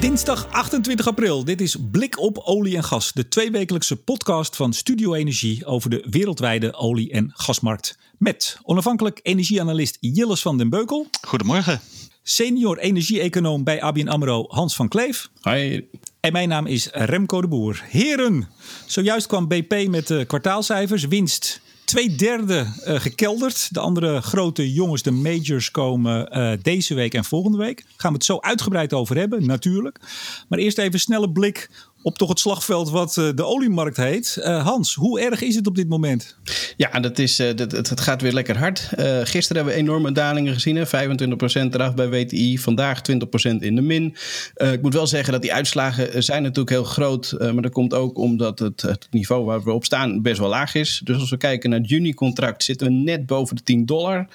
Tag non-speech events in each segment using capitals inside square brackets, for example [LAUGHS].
Dinsdag 28 april. Dit is Blik op olie en gas. De tweewekelijkse podcast van Studio Energie over de wereldwijde olie- en gasmarkt. Met onafhankelijk energieanalist Jilles van den Beukel. Goedemorgen. Senior energie-econoom bij ABN AMRO Hans van Kleef. Hi. En mijn naam is Remco de Boer. Heren, zojuist kwam BP met de kwartaalcijfers. Winst twee derde uh, gekelderd. De andere grote jongens, de majors, komen uh, deze week en volgende week. Gaan we het zo uitgebreid over hebben, natuurlijk. Maar eerst even snelle blik op toch het slagveld wat uh, de oliemarkt heet. Hans, hoe erg is het op dit moment? Ja, dat is, dat, het, gaat weer lekker hard. gisteren hebben we enorme dalingen gezien. Hè? 25% eraf bij WTI, vandaag 20% in de min. ik moet wel zeggen dat die uitslagen zijn natuurlijk heel groot. maar dat komt ook omdat het, het, niveau waar we op staan best wel laag is. Dus als we kijken naar het juni-contract zitten we net boven de 10 dollar.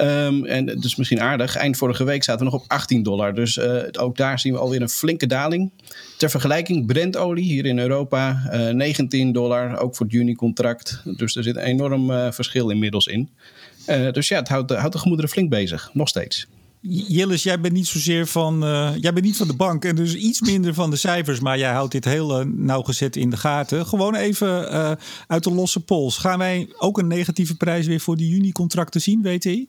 Um, en is misschien aardig. Eind vorige week zaten we nog op 18 dollar. Dus uh, ook daar zien we alweer een flinke daling. Ter vergelijking, Brentolie hier in Europa uh, 19 dollar, ook voor het juni-contract. Dus er zit een enorm uh, verschil inmiddels in. Dus ja, het houdt, houdt de gemoederen flink bezig, nog steeds. Jillis, jij bent niet zozeer van, jij bent niet van de bank en dus iets minder van de cijfers, maar jij houdt dit heel nauwgezet in de gaten. Gewoon even uit de losse pols. Gaan wij ook een negatieve prijs weer voor die juni-contracten zien, WTI?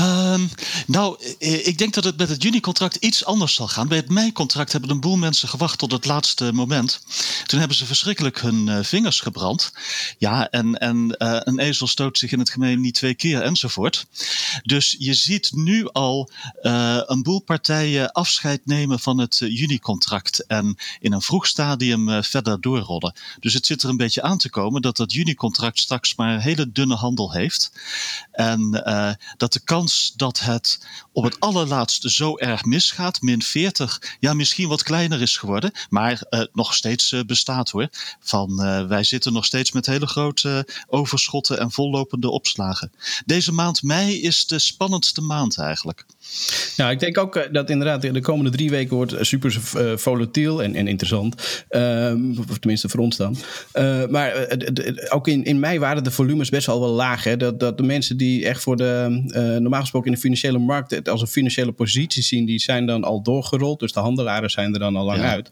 Um, nou, ik denk dat het met het juni-contract iets anders zal gaan. Bij het mei-contract hebben een boel mensen gewacht tot het laatste moment. Toen hebben ze verschrikkelijk hun uh, vingers gebrand. Ja, en, en uh, een ezel stoot zich in het gemeen niet twee keer enzovoort. Dus je ziet nu al een boel partijen afscheid nemen van het juni-contract. En in een vroeg stadium verder doorrollen. Dus het zit er een beetje aan te komen dat dat juni-contract straks maar hele dunne handel heeft. En dat de kans dat het op het allerlaatste zo erg misgaat, min 40, ja, misschien wat kleiner is geworden, maar uh, nog steeds uh, bestaat hoor. Van uh, wij zitten nog steeds met hele grote overschotten en vollopende opslagen. Deze maand mei is de spannendste maand eigenlijk. Nou, ik denk ook dat inderdaad de komende drie weken wordt super uh, volatiel en, en interessant. Uh, of tenminste voor ons dan. Uh, maar ook in, in mei waren de volumes best wel wel laag. Hè? Dat, dat de mensen die echt voor de, normaal gesproken in de financiële markt het als een financiële positie zien, die zijn dan al doorgerold. Dus de handelaren zijn er dan al lang ja. uit.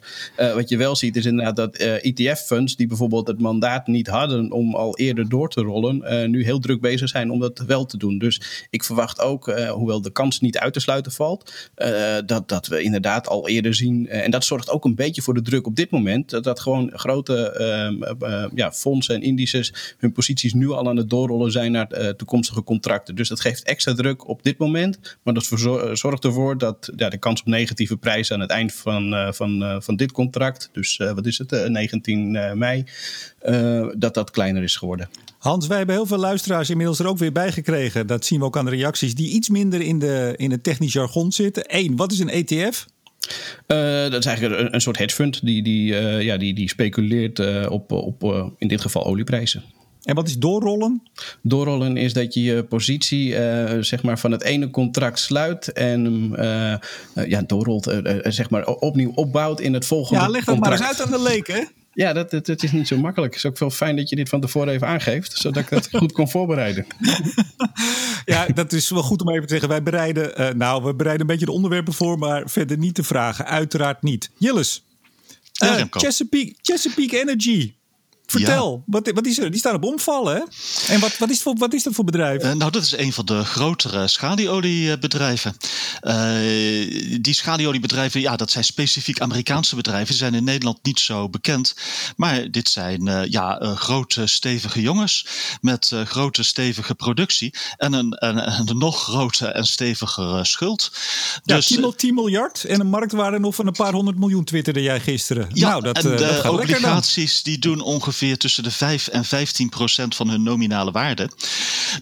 wat je wel ziet is inderdaad dat ETF-funds, die bijvoorbeeld het mandaat niet hadden om al eerder door te rollen, nu heel druk bezig zijn om dat wel te doen. Dus ik verwacht ook, hoewel de kans niet uit te sluiten valt. Uh, dat, dat we inderdaad al eerder zien. Uh, en dat zorgt ook een beetje voor de druk op dit moment. Dat, dat gewoon grote uh, ja, fondsen en indices hun posities nu al aan het doorrollen zijn naar toekomstige contracten. Dus dat geeft extra druk op dit moment. Maar dat zorgt ervoor dat ja, de kans op negatieve prijzen aan het eind van, van, van dit contract, dus wat is het, 19 mei, dat dat kleiner is geworden. Hans, wij hebben heel veel luisteraars inmiddels er ook weer bij gekregen. Dat zien we ook aan de reacties die iets minder in, de, in het technisch jargon zitten. Eén, wat is een ETF? Uh, dat is eigenlijk een, een soort hedge fund die, die, uh, ja, die, die speculeert uh, op, op in dit geval olieprijzen. En wat is doorrollen? Doorrollen is dat je je positie zeg maar van het ene contract sluit en ja, doorrolt, zeg maar opnieuw opbouwt in het volgende Ja, leg dat contract. maar eens uit aan de leek, hè? Ja, dat, dat, dat, is niet zo makkelijk. Het is ook wel fijn dat je dit van tevoren even aangeeft, zodat ik dat [LAUGHS] goed kon voorbereiden. ja, dat is wel goed om even te zeggen. Wij bereiden, uh, nou, we bereiden een beetje de onderwerpen voor, maar verder niet te vragen. Uiteraard niet. Jilles, uh, ja, Chesapeake, Chesapeake Energy. Vertel, ja. wat, wat is er? Die staan op omvallen, hè? En wat, wat, is, voor, wat is dat voor bedrijf? Uh, nou, dat is een van de grotere schalieoliebedrijven. Uh, die schalieoliebedrijven, ja, dat zijn specifiek Amerikaanse bedrijven. Ze zijn in Nederland niet zo bekend. Maar dit zijn uh, ja, grote, stevige jongens met grote, stevige productie. En een, een, een nog grote en stevigere schuld. Ja, dus, 10, 10 miljard en een marktwaarde nog van een paar honderd miljoen twitterde jij gisteren. Ja, nou, dat, en de dat gaat obligaties die doen ongeveer tussen de 5 en 15 procent van hun nominale waarde.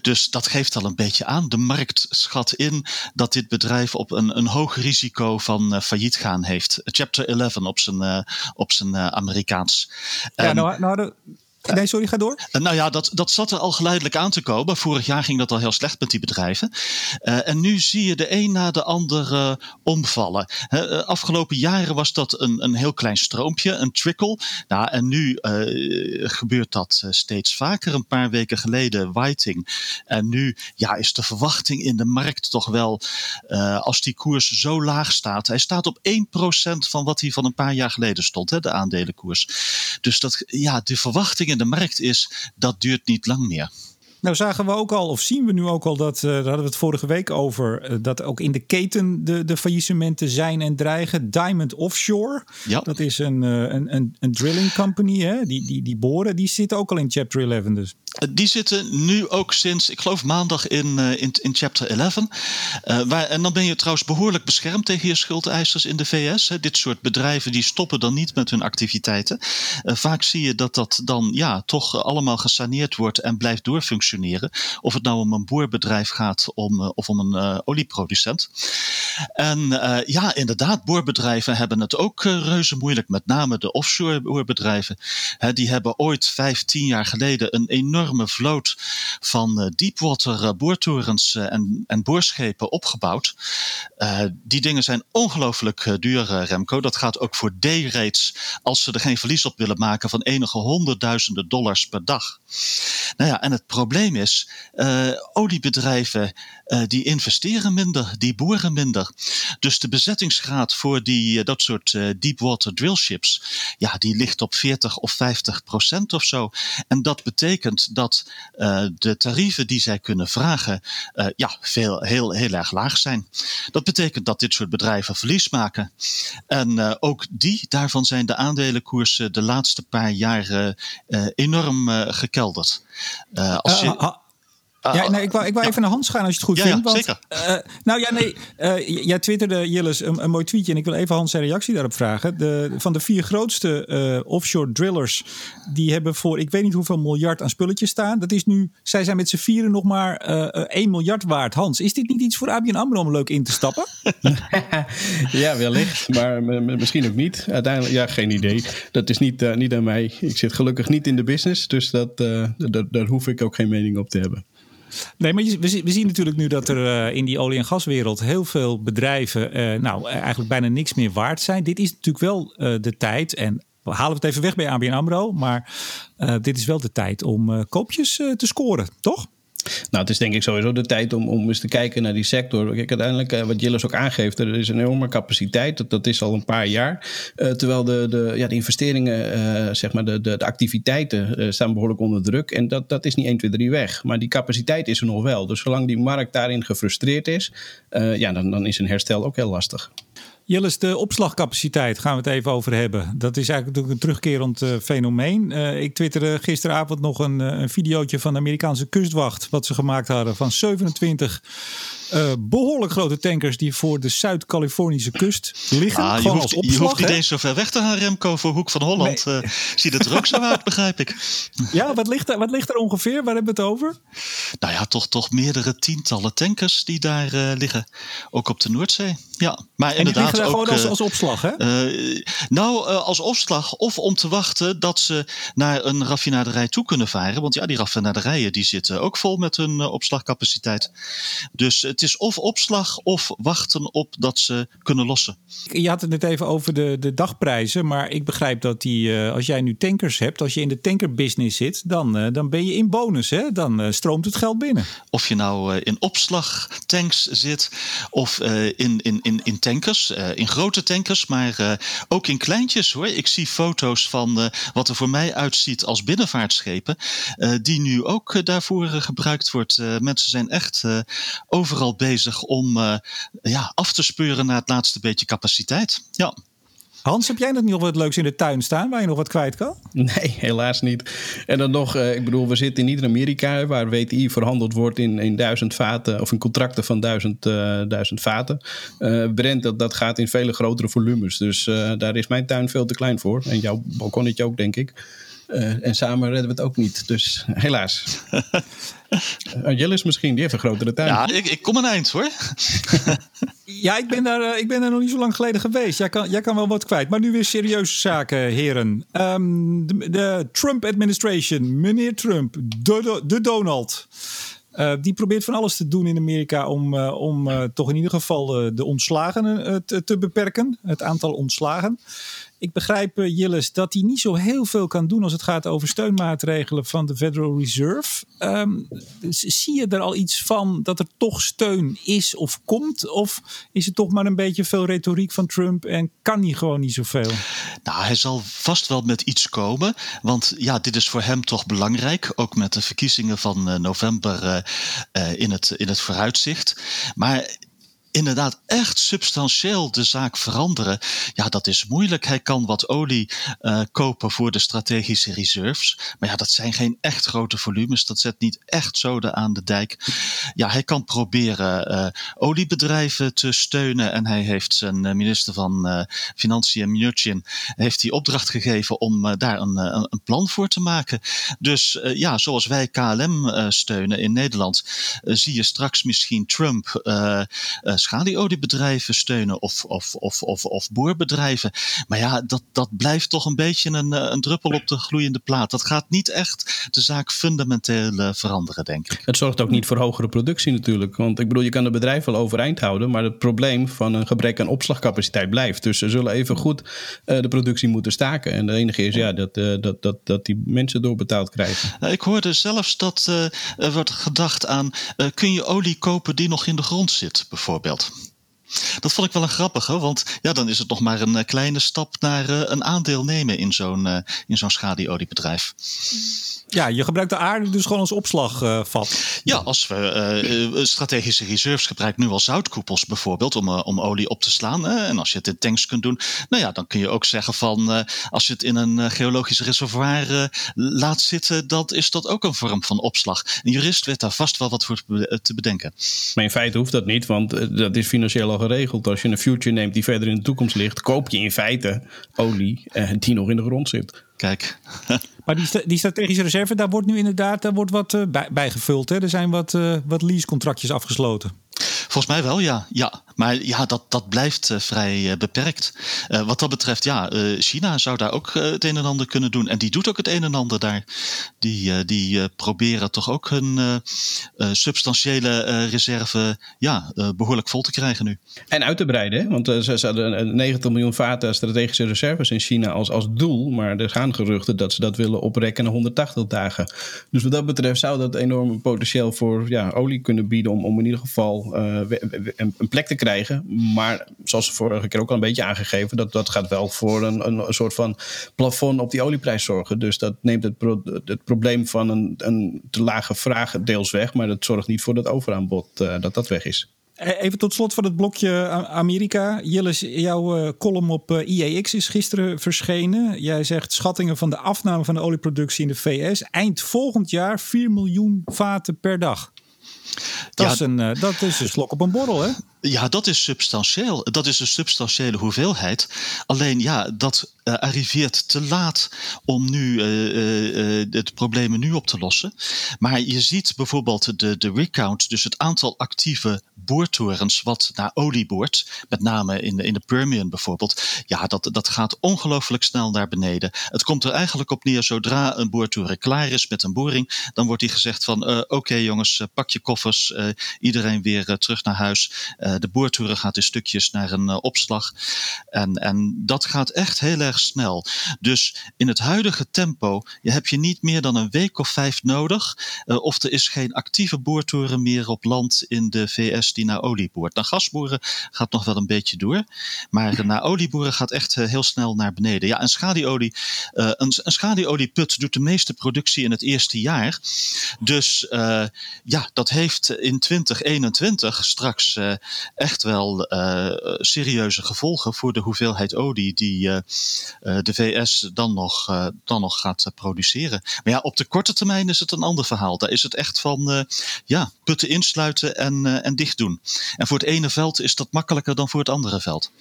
Dus dat geeft al een beetje aan. De markt schat in dat dit bedrijf op een, een hoog risico van uh, failliet gaan heeft. Chapter 11 op zijn, uh, op zijn uh, Amerikaans. Ja, nou, nou de, Nee, sorry, ga door. nou ja, dat, dat zat er al geleidelijk aan te komen. Vorig jaar ging dat al heel slecht met die bedrijven. en nu zie je de een na de ander omvallen. afgelopen jaren was dat een, een heel klein stroompje, een trickle. Nou, en nu gebeurt dat steeds vaker. Een paar weken geleden Whiting. En nu ja, is de verwachting in de markt toch wel, als die koers zo laag staat. Hij staat op 1% van wat hij van een paar jaar geleden stond, hè, de aandelenkoers. Dus dat, ja, de verwachting in de markt is, dat duurt niet lang meer. Nou zagen we ook al, of zien we nu ook al, dat, uh, daar hadden we het vorige week over, uh, dat ook in de keten de, de faillissementen zijn en dreigen. Diamond Offshore, ja. dat is een, uh, een, een, een, drilling company, hè? Die, die, die boren, die zitten ook al in chapter 11 dus. Die zitten nu ook sinds, ik geloof maandag in, in, in chapter 11. waar, en dan ben je trouwens behoorlijk beschermd tegen je schuldeisers in de VS. Hè? Dit soort bedrijven die stoppen dan niet met hun activiteiten. vaak zie je dat dat dan ja, toch allemaal gesaneerd wordt en blijft doorfunctioneren of het nou om een boerbedrijf gaat om, eh, of om een uh, olieproducent. En uh, ja, inderdaad, boerbedrijven hebben het ook reuze moeilijk. Met name de offshore boerbedrijven. die hebben ooit vijf, tien jaar geleden een enorme vloot van deepwater boortorens en, en boorschepen opgebouwd. die dingen zijn ongelooflijk duur, Remco. Dat gaat ook voor day-rates als ze er geen verlies op willen maken van enige honderdduizenden dollars per dag. Nou ja, en het probleem probleem is, uh, oliebedrijven uh, die investeren minder, die boeren minder. Dus de bezettingsgraad voor die, uh, dat soort deepwater drillships, ja, die ligt op 40 of 50 procent of zo. En dat betekent dat de tarieven die zij kunnen vragen, ja, veel, heel, heel erg laag zijn. Dat betekent dat dit soort bedrijven verlies maken. En ook die, daarvan zijn de aandelenkoersen de laatste paar jaren enorm gekelderd. als je Ah, ja, nee, ik wou, ik wou even naar Hans gaan als je het goed vindt. Ja, want, zeker. Uh, nou ja, nee. Uh, jij twitterde, Jilles, een, een, mooi tweetje. En ik wil even Hans zijn reactie daarop vragen. De, van de vier grootste uh, offshore drillers... die hebben voor ik weet niet hoeveel miljard aan spulletjes staan. Dat is nu, zij zijn met z'n vieren nog maar 1 miljard waard. Hans, is dit niet iets voor ABN AMRO om leuk in te stappen? [LAUGHS] ja, wellicht. Maar misschien ook niet. Uiteindelijk, ja, geen idee. Dat is niet, niet aan mij. Ik zit gelukkig niet in de business. Dus dat, daar hoef ik ook geen mening op te hebben. Nee, maar we, zien natuurlijk nu dat er uh, in die olie- en gaswereld heel veel bedrijven uh, nou, eigenlijk bijna niks meer waard zijn. Dit is natuurlijk wel de tijd en we halen het even weg bij ABN AMRO, maar dit is wel de tijd om koopjes te scoren, toch? Nou, het is denk ik sowieso de tijd om, om eens te kijken naar die sector. Kijk, uiteindelijk, uh, wat Jillis ook aangeeft, er is een enorme capaciteit. Dat, dat is al een paar jaar. Uh, terwijl de, de, ja, de investeringen, uh, zeg maar, de, de, de activiteiten staan behoorlijk onder druk. En dat, dat is niet 1, 2, 3 weg. Maar die capaciteit is er nog wel. Dus zolang die markt daarin gefrustreerd is, ja, dan, dan is een herstel ook heel lastig. Jillis, de opslagcapaciteit gaan we het even over hebben. Dat is eigenlijk natuurlijk een terugkerend uh, fenomeen. Uh, ik twitterde gisteravond nog een, uh, een videootje van de Amerikaanse kustwacht... wat ze gemaakt hadden van 27 uh, behoorlijk grote tankers die voor de Zuid-Californische kust liggen. Ah, je, hoeft, opslag, je hoeft niet eens zo ver weg te gaan, Remco, voor Hoek van Holland. Nee. Ziet het er ook zo uit, begrijp ik. Ja, wat ligt, er, wat ligt er ongeveer? Waar hebben we het over? Nou ja, toch, toch meerdere tientallen tankers die daar liggen. Ook op de Noordzee. Ja, maar en inderdaad die ook. Gewoon als, als opslag, hè? nou, als opslag of om te wachten dat ze naar een raffinaderij toe kunnen varen. Want ja, die raffinaderijen die zitten ook vol met hun opslagcapaciteit. Dus het is of opslag of wachten op dat ze kunnen lossen. Je had het net even over de, de dagprijzen. Maar ik begrijp dat die, als jij nu tankers hebt, als je in de tankerbusiness zit, dan, dan ben je in bonus. Hè? Dan stroomt het geld binnen. Of je nou in opslagtanks zit of in, in, in, tankers, in grote tankers, maar ook in kleintjes hoor. Ik zie foto's van wat er voor mij uitziet als binnenvaartschepen, die nu ook daarvoor gebruikt wordt. mensen zijn echt overal bezig om ja, af te speuren naar het laatste beetje capaciteit. Ja. Hans, heb jij nog wat leuks in de tuin staan waar je nog wat kwijt kan? Nee, helaas niet. En dan nog, uh, ik bedoel, we zitten niet in Amerika waar WTI verhandeld wordt in, in duizend vaten of in contracten van duizend, uh, duizend vaten. Uh, Brent, dat, dat gaat in vele grotere volumes. Dus daar is mijn tuin veel te klein voor. En jouw balkonnetje ook, denk ik. Uh, en samen redden we het ook niet. Dus helaas. [LAUGHS] uh, Jellis misschien, die heeft een grotere tuin. Ja, ik, ik kom een eind hoor. [LAUGHS] Ja, ik ben, daar, ik ben daar nog niet zo lang geleden geweest. Jij kan, jij kan wel wat kwijt. Maar nu weer serieuze zaken, heren. Um, de, Trump-administration, meneer Trump, de, de Donald. Uh, die probeert van alles te doen in Amerika om, uh, om toch in ieder geval de ontslagen te, te beperken. Het aantal ontslagen. Ik begrijp, uh, dat hij niet zo heel veel kan doen als het gaat over steunmaatregelen van de Federal Reserve. Um, zie je er al iets van dat er toch steun is of komt? Of is het toch maar een beetje veel retoriek van Trump en kan hij gewoon niet zoveel? Nou, hij zal vast wel met iets komen. Want ja, dit is voor hem toch belangrijk. Ook met de verkiezingen van uh, november uh, in, het, in het vooruitzicht. Maar inderdaad echt substantieel de zaak veranderen, ja, dat is moeilijk. Hij kan wat olie uh, kopen voor de strategische reserves. Maar ja, dat zijn geen echt grote volumes. Dat zet niet echt zoden aan de dijk. Ja, hij kan proberen uh, oliebedrijven te steunen. En hij heeft zijn eh, minister van Financiën, Mnuchin, heeft die opdracht gegeven om daar een, een, plan voor te maken. Dus ja, zoals wij KLM steunen in Nederland, zie je straks misschien Trump schalieoliebedrijven steunen of, of, of, of, of boerbedrijven. Maar ja, dat, dat blijft toch een beetje een, eh, een druppel op de gloeiende plaat. Dat gaat niet echt de zaak fundamenteel uh, veranderen, denk ik. Het zorgt ook niet voor hogere productie natuurlijk. Want ik bedoel, je kan het bedrijf wel overeind houden, maar het probleem van een gebrek aan opslagcapaciteit blijft. Dus ze zullen even goed uh, de productie moeten staken. En de enige is ja, dat, uh, dat, dat, dat die mensen doorbetaald krijgen. Ik hoorde zelfs dat er wordt gedacht aan, kun je olie kopen die nog in de grond zit, bijvoorbeeld. Dat vond ik wel een grappige, want ja, dan is het nog maar een uh, kleine stap naar uh, een aandeel nemen in zo'n uh, in zo'n schadeoliebedrijf. Ja, je gebruikt de aarde dus gewoon als opslagvat. ja, als we strategische reserves gebruiken, nu al zoutkoepels bijvoorbeeld, om, om olie op te slaan. en als je het in tanks kunt doen, nou ja, dan kun je ook zeggen van als je het in een geologisch reservoir laat zitten, dat is dat ook een vorm van opslag. Een jurist weet daar vast wel wat voor te bedenken. Maar in feite hoeft dat niet, want dat is financieel al geregeld. Als je een future neemt die verder in de toekomst ligt, koop je in feite olie eh, die nog in de grond zit. Kijk. [LAUGHS] maar die, strategische reserve, daar wordt nu inderdaad daar wordt wat uh, bij, bijgevuld. Hè? Er zijn wat, uh, wat leasecontractjes afgesloten. Volgens mij wel, ja. ja. Maar ja, dat, dat blijft uh, vrij uh, beperkt. Uh, wat dat betreft, ja, China zou daar ook het een en ander kunnen doen. En die doet ook het een en ander daar. Die, die proberen toch ook hun substantiële reserve ja, behoorlijk vol te krijgen nu. En uit te breiden, want ze, ze hadden 90 miljoen vaten strategische reserves in China als, als doel. Maar er gaan geruchten dat ze dat willen oprekken naar 180 dagen. Dus wat dat betreft zou dat enorm potentieel voor ja, olie kunnen bieden om, om in ieder geval een, een plek te krijgen. Maar zoals vorige keer ook al een beetje aangegeven, dat, dat gaat wel voor een, een, soort van plafond op die olieprijs zorgen. Dus dat neemt het, het probleem van een, een te lage vraag deels weg. Maar dat zorgt niet voor dat overaanbod uh, dat dat weg is. Even tot slot van het blokje Amerika. Jillis, jouw column op IEX is gisteren verschenen. Jij zegt schattingen van de afname van de olieproductie in de VS. Eind volgend jaar 4 miljoen vaten per dag. Dat, ja, is een, uh, dat is een slok op een borrel, hè? Ja, dat is substantieel. Dat is een substantiële hoeveelheid. Alleen ja, dat uh, arriveert te laat om nu uh, het problemen nu op te lossen. Maar je ziet bijvoorbeeld de, de recount, dus het aantal actieve boortorens wat naar olie boort, met name in de, in de Permian bijvoorbeeld. Ja, dat, dat gaat ongelooflijk snel naar beneden. Het komt er eigenlijk op neer, zodra een boortoren klaar is met een boring, dan wordt die gezegd van oké jongens, pak je koffers, iedereen weer terug naar huis. De boortoren gaat in stukjes naar een opslag. En, en dat gaat echt heel erg snel. Dus in het huidige tempo je heb je niet meer dan een week of vijf nodig. Uh, of er is geen actieve boortoren meer op land in de VS die naar olie boort. Naar gasboeren gaat nog wel een beetje door. Maar naar olieboeren gaat echt heel snel naar beneden. Ja, een schalieolie, uh, een, een doet de meeste productie in het eerste jaar. Dus ja, dat heeft in 2021 straks echt wel serieuze gevolgen voor de hoeveelheid olie die uh, de VS dan nog, dan nog gaat produceren. Maar ja, op de korte termijn is het een ander verhaal. Daar is het echt van ja, putten insluiten en, en dicht doen. En voor het ene veld is dat makkelijker dan voor het andere veld.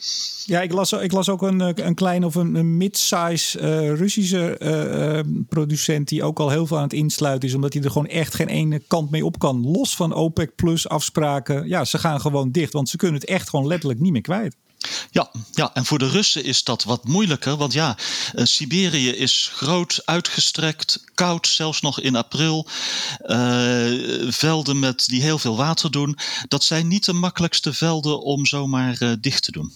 Ja, ik las, ik las ook een, een klein of een, een mid-size Russische producent die ook al heel veel aan het insluiten is, omdat hij er gewoon echt geen ene kant mee op kan. Los van OPEC plus afspraken. Ja, ze gaan gewoon dicht. Want ze kunnen het echt gewoon letterlijk niet meer kwijt. Ja, ja, en voor de Russen is dat wat moeilijker. Want ja, uh, Siberië is groot, uitgestrekt, koud, zelfs nog in april. Uh, velden met, die heel veel water doen. Dat zijn niet de makkelijkste velden om zomaar uh, dicht te doen.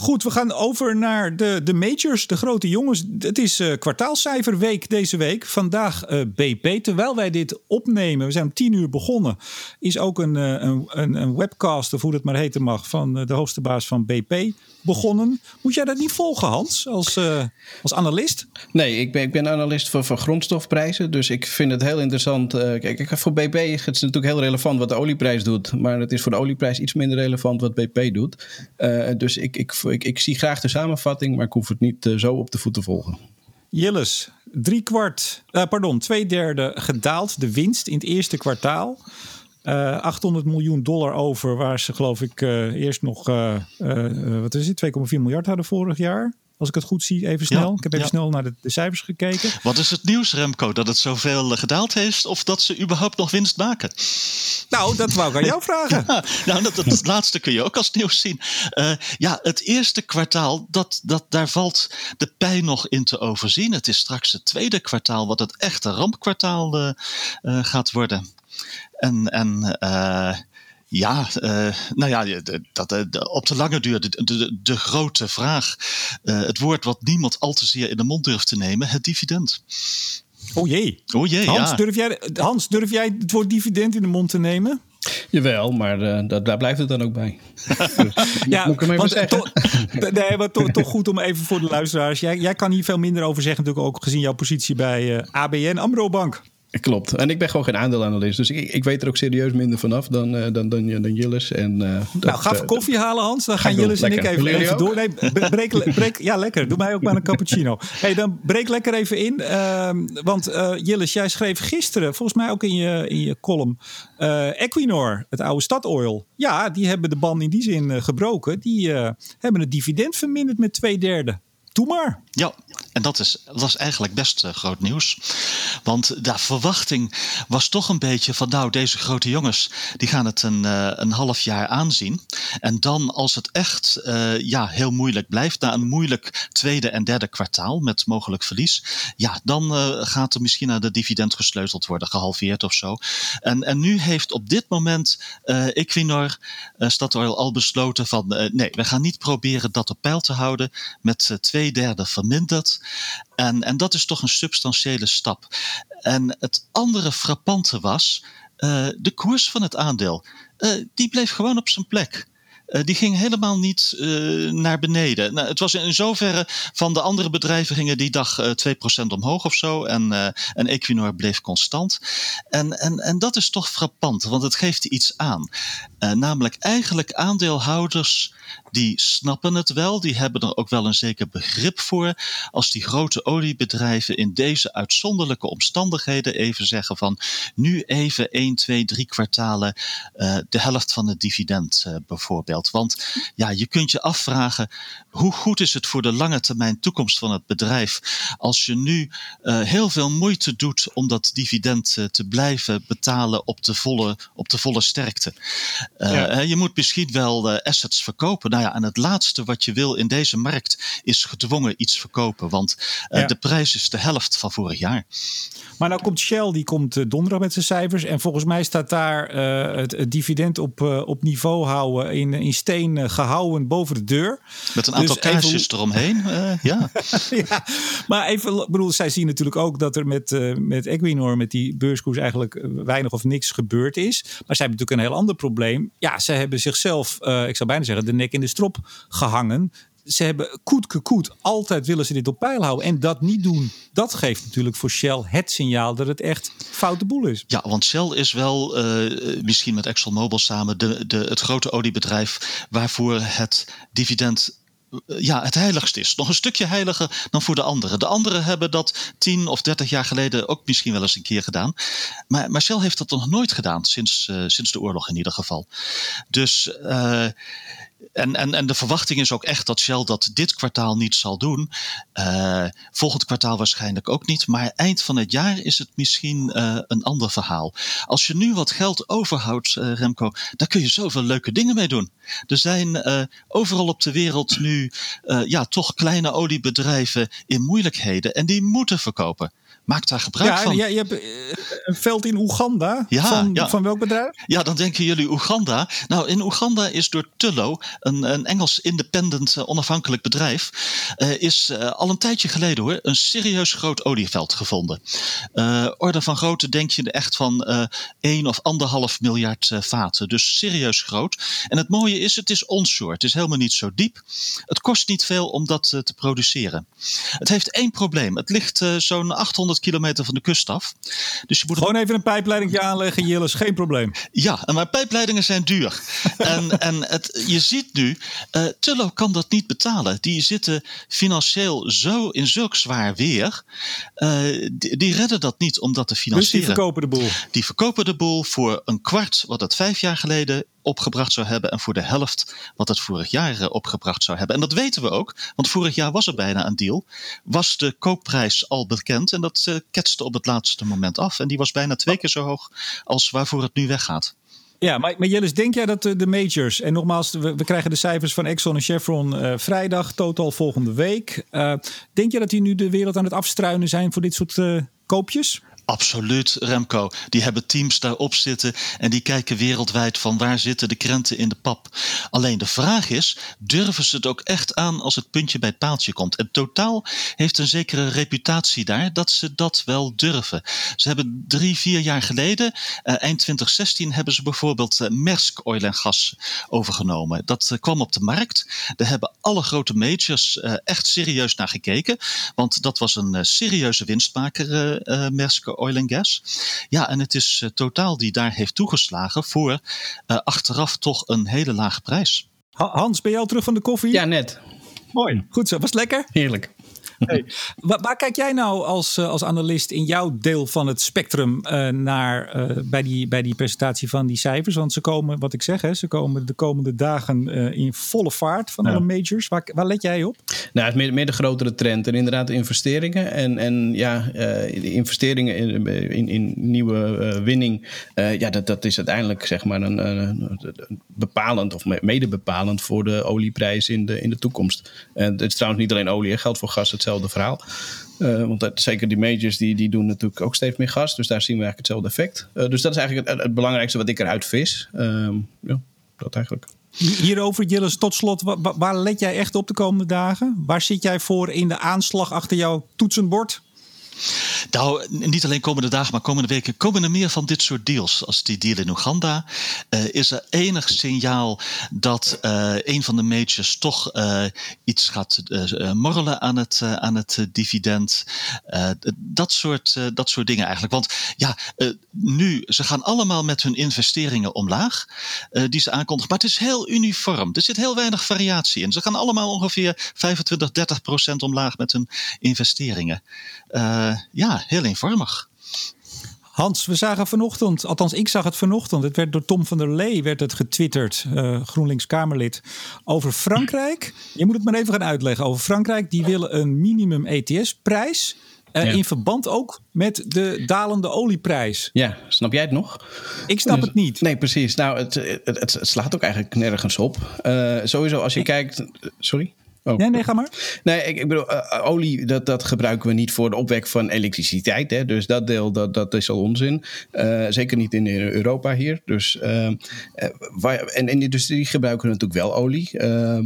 Goed, we gaan over naar de, de majors, de grote jongens. Het is uh, kwartaalcijferweek deze week. Vandaag uh, BP. Terwijl wij dit opnemen, we zijn om tien uur begonnen, is ook een, uh, een, een webcast, of hoe dat maar heten mag, van de hoogste baas van BP begonnen. Moet jij dat niet volgen, Hans, als, als analist? Nee, ik ben, ik ben analist voor, voor grondstofprijzen. Dus ik vind het heel interessant. kijk, voor BP het is natuurlijk heel relevant wat de olieprijs doet. Maar het is voor de olieprijs iets minder relevant wat BP doet. dus ik, ik ik, ik, zie graag de samenvatting, maar ik hoef het niet zo op de voet te volgen. Jilles, drie kwart, pardon, twee derde gedaald de winst in het eerste kwartaal. Uh, eh, 800 miljoen dollar over, waar ze geloof ik eerst nog, wat is het, 2,4 miljard hadden vorig jaar. Als ik het goed zie, even snel. Ja, ik heb even ja. snel naar de, de, cijfers gekeken. Wat is het nieuws, Remco? Dat het zoveel gedaald heeft of dat ze überhaupt nog winst maken? Nou, dat wou ik aan jou [LAUGHS] vragen. Ja, nou, dat, dat laatste kun je ook als nieuws zien. Uh, ja, het eerste kwartaal, dat, dat, daar valt de pijn nog in te overzien. Het is straks het tweede kwartaal wat het echte rampkwartaal uh, uh, gaat worden. En, en ja, uh, nou ja, dat, de, op de lange duur, de, de, de grote vraag. Uh, het woord wat niemand al te zeer in de mond durft te nemen, het dividend. Oh jee. Oh jee, Hans, ja. durf jij, Hans, durf jij het woord dividend in de mond te nemen? Jawel, maar uh, dat, daar blijft het dan ook bij. [LAUGHS] ja, moet ik hem even zeggen. To, [LAUGHS] nee, maar to, toch goed om even voor de luisteraars. Jij, jij kan hier veel minder over zeggen, natuurlijk ook gezien jouw positie bij uh, ABN AMRO Bank. Klopt. En ik ben gewoon geen aandeelanalist. Dus ik, ik weet er ook serieus minder vanaf dan, uh, dan, dan, dan Jillis. En, uh, nou, dat, ga even koffie halen, Hans. Dan gaan Jillis en ik even, even door. Nee, breek, breek, ja, lekker. Doe mij ook maar een cappuccino. hey, dan breek lekker even in. Uh, want Jillis, jij schreef gisteren, volgens mij ook in je, in je column... Equinor, het oude Statoil. Ja, die hebben de ban in die zin gebroken. Die hebben het dividend verminderd met twee derde. Doe maar. Ja, en dat, is, was eigenlijk best uh, groot nieuws. Want de verwachting was toch een beetje van nou, deze grote jongens, die gaan het een, uh, een half jaar aanzien. En dan als het echt uh, ja, heel moeilijk blijft, na een moeilijk tweede en derde kwartaal met mogelijk verlies, ja, dan gaat er misschien naar de dividend gesleuteld worden, gehalveerd of zo. En, en nu heeft op dit moment Equinor, Statoil al besloten van nee, we gaan niet proberen dat op peil te houden met twee derde verminderd. En, en dat is toch een substantiële stap. En het andere frappante was, uh, de koers van het aandeel, uh, die bleef gewoon op zijn plek. Uh, die ging helemaal niet uh, naar beneden. Nou, het was in zoverre van de andere bedrijven gingen die dag uh, 2% omhoog of zo. En, en Equinor bleef constant. En, en, en dat is toch frappant, want het geeft iets aan. namelijk eigenlijk aandeelhouders die snappen het wel, die hebben er ook wel een zeker begrip voor. Als die grote oliebedrijven in deze uitzonderlijke omstandigheden even zeggen van nu even 1, 2, 3 kwartalen de helft van het dividend uh, Want ja, je kunt je afvragen hoe goed is het voor de lange termijn toekomst van het bedrijf als je nu uh, heel veel moeite doet om dat dividend te blijven betalen op de volle, op de volle sterkte. Ja. Je moet misschien wel assets verkopen. Nou ja, en het laatste wat je wil in deze markt is gedwongen iets verkopen. Want ja. de prijs is de helft van vorig jaar. Maar nou komt Shell, die komt donderdag met zijn cijfers. En volgens mij staat daar het, het, dividend op, op niveau houden, in, in steen gehouden boven de deur. Met een aantal dus kaarsjes even... eromheen. ja. [LAUGHS] ja. Maar even, bedoel, zij zien natuurlijk ook dat er met, met Equinor, met die beurskoers eigenlijk weinig of niks gebeurd is. Maar zij hebben natuurlijk een heel ander probleem. Ja, zij hebben zichzelf, ik zou bijna zeggen, de nek in de strop gehangen. Ze hebben koet koet. Altijd willen ze dit op peil houden. En dat niet doen, dat geeft natuurlijk voor Shell het signaal dat het echt foute boel is. Ja, want Shell is wel, uh, misschien met ExxonMobil samen, de, de, het grote oliebedrijf waarvoor het dividend ja, het heiligst is. Nog een stukje heiliger dan voor de anderen. De anderen hebben dat tien of dertig jaar geleden ook misschien wel eens een keer gedaan. Maar, Shell heeft dat nog nooit gedaan, sinds, sinds de oorlog in ieder geval. Dus en, en, en de verwachting is ook echt dat Shell dat dit kwartaal niet zal doen. Uh, volgend kwartaal waarschijnlijk ook niet. Maar eind van het jaar is het misschien uh, een ander verhaal. Als je nu wat geld overhoudt, uh, Remco, daar kun je zoveel leuke dingen mee doen. Er zijn overal op de wereld nu ja, toch kleine oliebedrijven in moeilijkheden. En die moeten verkopen. Maak daar gebruik ja, van. Ja, je hebt een veld in Oeganda. Ja, van, ja. van welk bedrijf? Ja, dan denken jullie Oeganda. Nou, in Oeganda is door Tullow, een, een Engels independent uh, onafhankelijk bedrijf, uh, is uh, al een tijdje geleden hoor, een serieus groot olieveld gevonden. orde van grootte denk je echt van 1 of anderhalf miljard vaten. Dus serieus groot. En het mooie is, het is onshore. Het is helemaal niet zo diep. Het kost niet veel om dat te produceren. Het heeft één probleem. Het ligt zo'n 800 kilometer van de kust af. Dus je moet Gewoon even een pijpleiding aanleggen, Jilles, geen probleem. Ja, maar pijpleidingen zijn duur. [LAUGHS] en en het, je ziet nu, uh, Tullo kan dat niet betalen. Die zitten financieel zo in zulk zwaar weer. Uh, die, die, redden dat niet om dat te financieren. Dus die verkopen de boel? Die verkopen de boel voor een kwart wat het vijf jaar geleden opgebracht zou hebben en voor de helft wat het vorig jaar opgebracht zou hebben. En dat weten we ook, want vorig jaar was er bijna een deal. Was de koopprijs al bekend en dat uh, ketste op het laatste moment af. En die was bijna twee keer zo hoog als waarvoor het nu weggaat. Ja, maar, maar Jellis, denk jij dat de, de majors, en nogmaals, we, krijgen de cijfers van Exxon en Chevron vrijdag, totaal volgende week. Uh, denk je dat die nu de wereld aan het afstruinen zijn voor dit soort koopjes? Absoluut, Remco. Die hebben teams daarop zitten en die kijken wereldwijd van waar zitten de krenten in de pap. Alleen de vraag is, durven ze het ook echt aan als het puntje bij het paaltje komt? En Totaal heeft een zekere reputatie daar dat ze dat wel durven. Ze hebben drie, vier jaar geleden, uh, eind 2016, hebben ze bijvoorbeeld uh, Maersk Oil en Gas overgenomen. Dat uh, kwam op de markt. Daar hebben alle grote majors echt serieus naar gekeken, want dat was een serieuze winstmaker, Maersk Oil and Gas. Ja, en het is uh, Totaal die daar heeft toegeslagen voor uh, achteraf toch een hele lage prijs. Hans, ben je al terug van de koffie? Ja, net. Mooi. Goed zo. Was het lekker? Heerlijk. Hey, waar, kijk jij nou als, uh, als analist in jouw deel van het spectrum uh, naar uh, bij, die, bij die presentatie van die cijfers? Want ze komen, wat ik zeg, hè, ze komen de komende dagen in volle vaart van ja. alle majors. Waar, waar let jij op? Nou, het meer, meer de grotere trend. En inderdaad, de investeringen. En, en ja, investeringen in, in, in nieuwe winning. ja, dat, dat is uiteindelijk zeg maar een, een, een bepalend of mede bepalend voor de olieprijs in de, in de toekomst. En het is trouwens niet alleen olie, geldt voor gas hetzelfde verhaal. Uh, want zeker die majors die, die doen natuurlijk ook steeds meer gas. Dus daar zien we eigenlijk hetzelfde effect. Uh, dus dat is eigenlijk het, het, belangrijkste wat ik eruit vis. Uh, ja, dat eigenlijk. Hierover, Jillis, tot slot. Waar, waar let jij echt op de komende dagen? Waar zit jij voor in de aanslag achter jouw toetsenbord? Nou, niet alleen komende dagen, maar komende weken komen er meer van dit soort deals. Als die deal in Oeganda. Uh, is er enig signaal dat uh, een van de majors toch uh, iets gaat morrelen aan het, aan het dividend? dat, soort, dat soort dingen eigenlijk. Want ja, nu, ze gaan allemaal met hun investeringen omlaag. die ze aankondigen. Maar het is heel uniform. Er zit heel weinig variatie in. Ze gaan allemaal ongeveer 25, 30 procent omlaag met hun investeringen. Uh, ja, heel eenvormig. Hans, we zagen vanochtend, althans ik zag het vanochtend, het werd door Tom van der Lee werd het getwitterd, uh, GroenLinks Kamerlid, over Frankrijk. Je moet het maar even gaan uitleggen. Over Frankrijk, die willen een minimum ETS-prijs. Uh, ja. In verband ook met de dalende olieprijs. Ja, snap jij het nog? Ik snap dus, het niet. Nee, precies. Nou, het, het, het, slaat ook eigenlijk nergens op. Uh, sowieso, als je kijkt. Sorry? Oh. Nee, nee, ga maar. Nee, ik, ik bedoel, uh, olie, dat, dat gebruiken we niet voor de opwek van elektriciteit. Hè? Dus dat deel, dat, dat is al onzin. Uh, zeker niet in Europa hier. Dus, uh, waar, en in de industrie gebruiken we natuurlijk wel olie.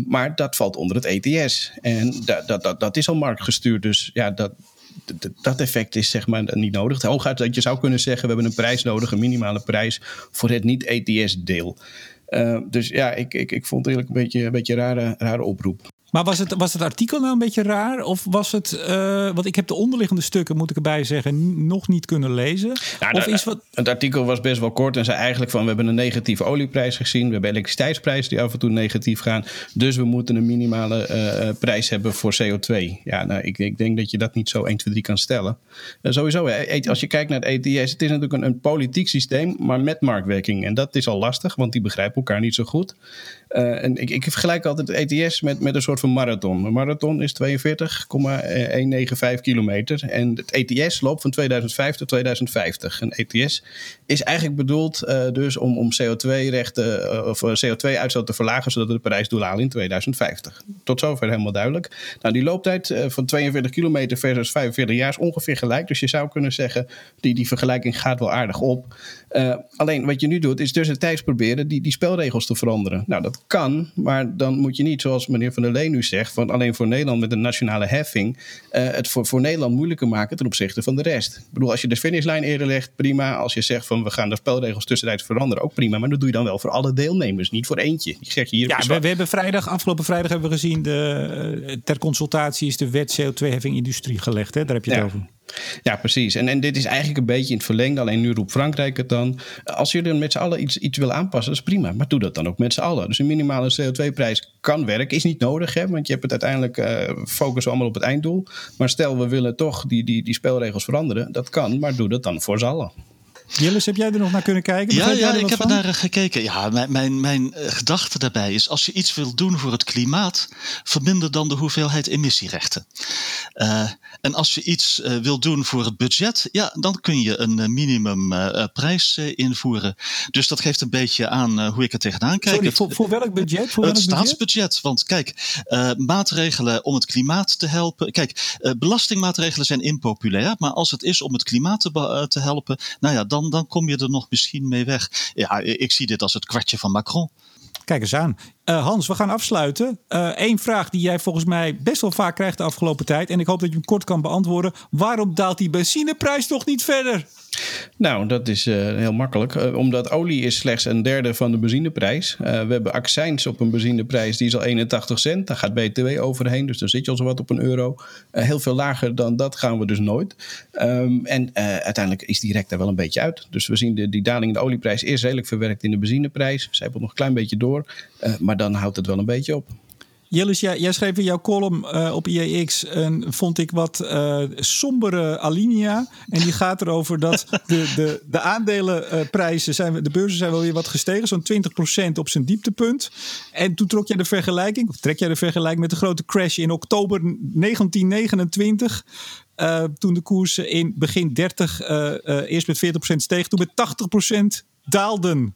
maar dat valt onder het ETS. En dat, dat, dat, dat is al marktgestuurd. Dus ja, dat, dat effect is zeg maar niet nodig. Hooguit dat je zou kunnen zeggen, we hebben een prijs nodig, een minimale prijs voor het niet-ETS deel. dus ja, ik, ik, ik vond het eigenlijk een beetje een beetje rare, rare oproep. Maar was het, was het artikel nou een beetje raar? Of was het, uh, want ik heb de onderliggende stukken, moet ik erbij zeggen, nog niet kunnen lezen. of is wat... Het artikel was best wel kort en zei eigenlijk van we hebben een negatieve olieprijs gezien. We hebben elektriciteitsprijzen die af en toe negatief gaan. Dus we moeten een minimale uh, prijs hebben voor CO2. Ja, nou, ik, ik, denk dat je dat niet zo 1, 2, 3 kan stellen. Uh, sowieso, als je kijkt naar het ETS, het is natuurlijk een, een politiek systeem, maar met marktwerking. En dat is al lastig, want die begrijpen elkaar niet zo goed. En ik, ik vergelijk altijd het ETS met, met een soort van marathon. Een marathon is 42,195 kilometer. En het ETS loopt van 2005 tot 2050. Een ETS is eigenlijk bedoeld uh, dus om, om CO2-rechten uh, of CO2-uitstoot te verlagen, zodat we de Parijsdoel halen in 2050. Tot zover helemaal duidelijk. Nou, die looptijd van 42 kilometer versus 45 jaar is ongeveer gelijk. Dus je zou kunnen zeggen, die, die vergelijking gaat wel aardig op. alleen wat je nu doet, is tussentijds proberen die, die spelregels te veranderen. Nou, dat kan, maar dan moet je niet, zoals meneer Van der Leen nu zegt, van alleen voor Nederland met een nationale heffing, uh, het voor, voor Nederland moeilijker maken ten opzichte van de rest. Ik bedoel, als je de finishlijn eerder legt, prima. Als je zegt van we gaan de spelregels tussentijds veranderen, ook prima. Maar dat doe je dan wel voor alle deelnemers, niet voor eentje. Die zeg je hier ja, we, we, hebben vrijdag, afgelopen vrijdag hebben we gezien, de, eh, ter consultatie is de wet CO2-heffing industrie gelegd. Hè? Daar heb je het ja. over. Ja, precies. En, en dit is eigenlijk een beetje in het verlengde. Alleen nu roept Frankrijk het dan. Als jullie met z'n allen iets, iets willen aanpassen, dat is prima. Maar doe dat dan ook met z'n allen. Dus een minimale CO2-prijs kan werken. Is niet nodig, hè, want je hebt het uiteindelijk uh, focussen allemaal op het einddoel. Maar stel, we willen toch die, die, die spelregels veranderen. Dat kan, maar doe dat dan voor z'n allen. Jillis, heb jij er nog naar kunnen kijken? ja, ja ik heb er naar gekeken. Ja, mijn, mijn, mijn uh, gedachte daarbij is: als je iets wil doen voor het klimaat, verminder dan de hoeveelheid emissierechten. Uh, en als je iets uh, wil doen voor het budget, ja, dan kun je een minimumprijs invoeren. Dus dat geeft een beetje aan hoe ik er tegenaan kijk. Sorry, voor, voor welk budget? Voor het welk staatsbudget. Budget? Want kijk, maatregelen om het klimaat te helpen. Kijk, belastingmaatregelen zijn impopulair, maar als het is om het klimaat te, te helpen, nou ja, dan, dan kom je er nog misschien mee weg. Ja, ik zie dit als het kwartje van Macron. Kijk eens aan. Uh, Hans, we gaan afsluiten. Eén uh, vraag die jij volgens mij best wel vaak krijgt de afgelopen tijd. En ik hoop dat je hem kort kan beantwoorden. Waarom daalt die benzineprijs toch niet verder? Nou, dat is uh, heel makkelijk. Omdat olie is slechts een derde van de benzineprijs. Uh, we hebben accijns op een benzineprijs die is al 81 cent. Daar gaat BTW overheen, dus dan zit je al zo wat op een euro. heel veel lager dan dat gaan we dus nooit. Um, en uiteindelijk is direct daar wel een beetje uit. Dus we zien de, die daling in de olieprijs is redelijk verwerkt in de benzineprijs. Zijpelt nog een klein beetje door, maar dan houdt het wel een beetje op. Jillis, jij, jij, schreef in jouw column uh, op IEX een, vond ik wat uh, sombere alinea. En die gaat erover dat [LAUGHS] de, de, de aandelenprijzen, zijn, de beurzen zijn wel weer wat gestegen. Zo'n 20% op zijn dieptepunt. En toen trok jij de vergelijking, of trek jij de vergelijking met de grote crash in oktober 1929. Uh, toen de koers in begin 30 eerst met 40% steeg, toen met 80% daalden.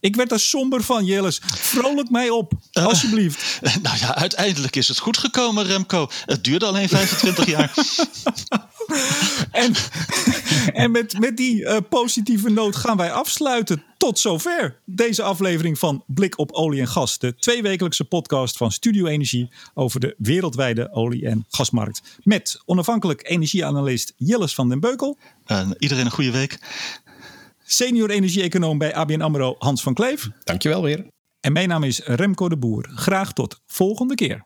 Ik werd er somber van, Jillis. Vrolijk mij op, alsjeblieft. Uh, [LAUGHS] nou ja, uiteindelijk is het goed gekomen, Remco. Het duurde alleen 25 jaar. [LAUGHS] en en met, met die uh, positieve noot gaan wij afsluiten. Tot zover deze aflevering van Blik op Olie en Gas. De tweewekelijkse podcast van Studio Energie over de wereldwijde olie- en gasmarkt. Met onafhankelijk energieanalist Jillis van den Beukel. Uh, iedereen een goede week senior energie-econoom bij ABN AMRO Hans van Kleef. Dankjewel weer. En mijn naam is Remco de Boer. Graag tot volgende keer.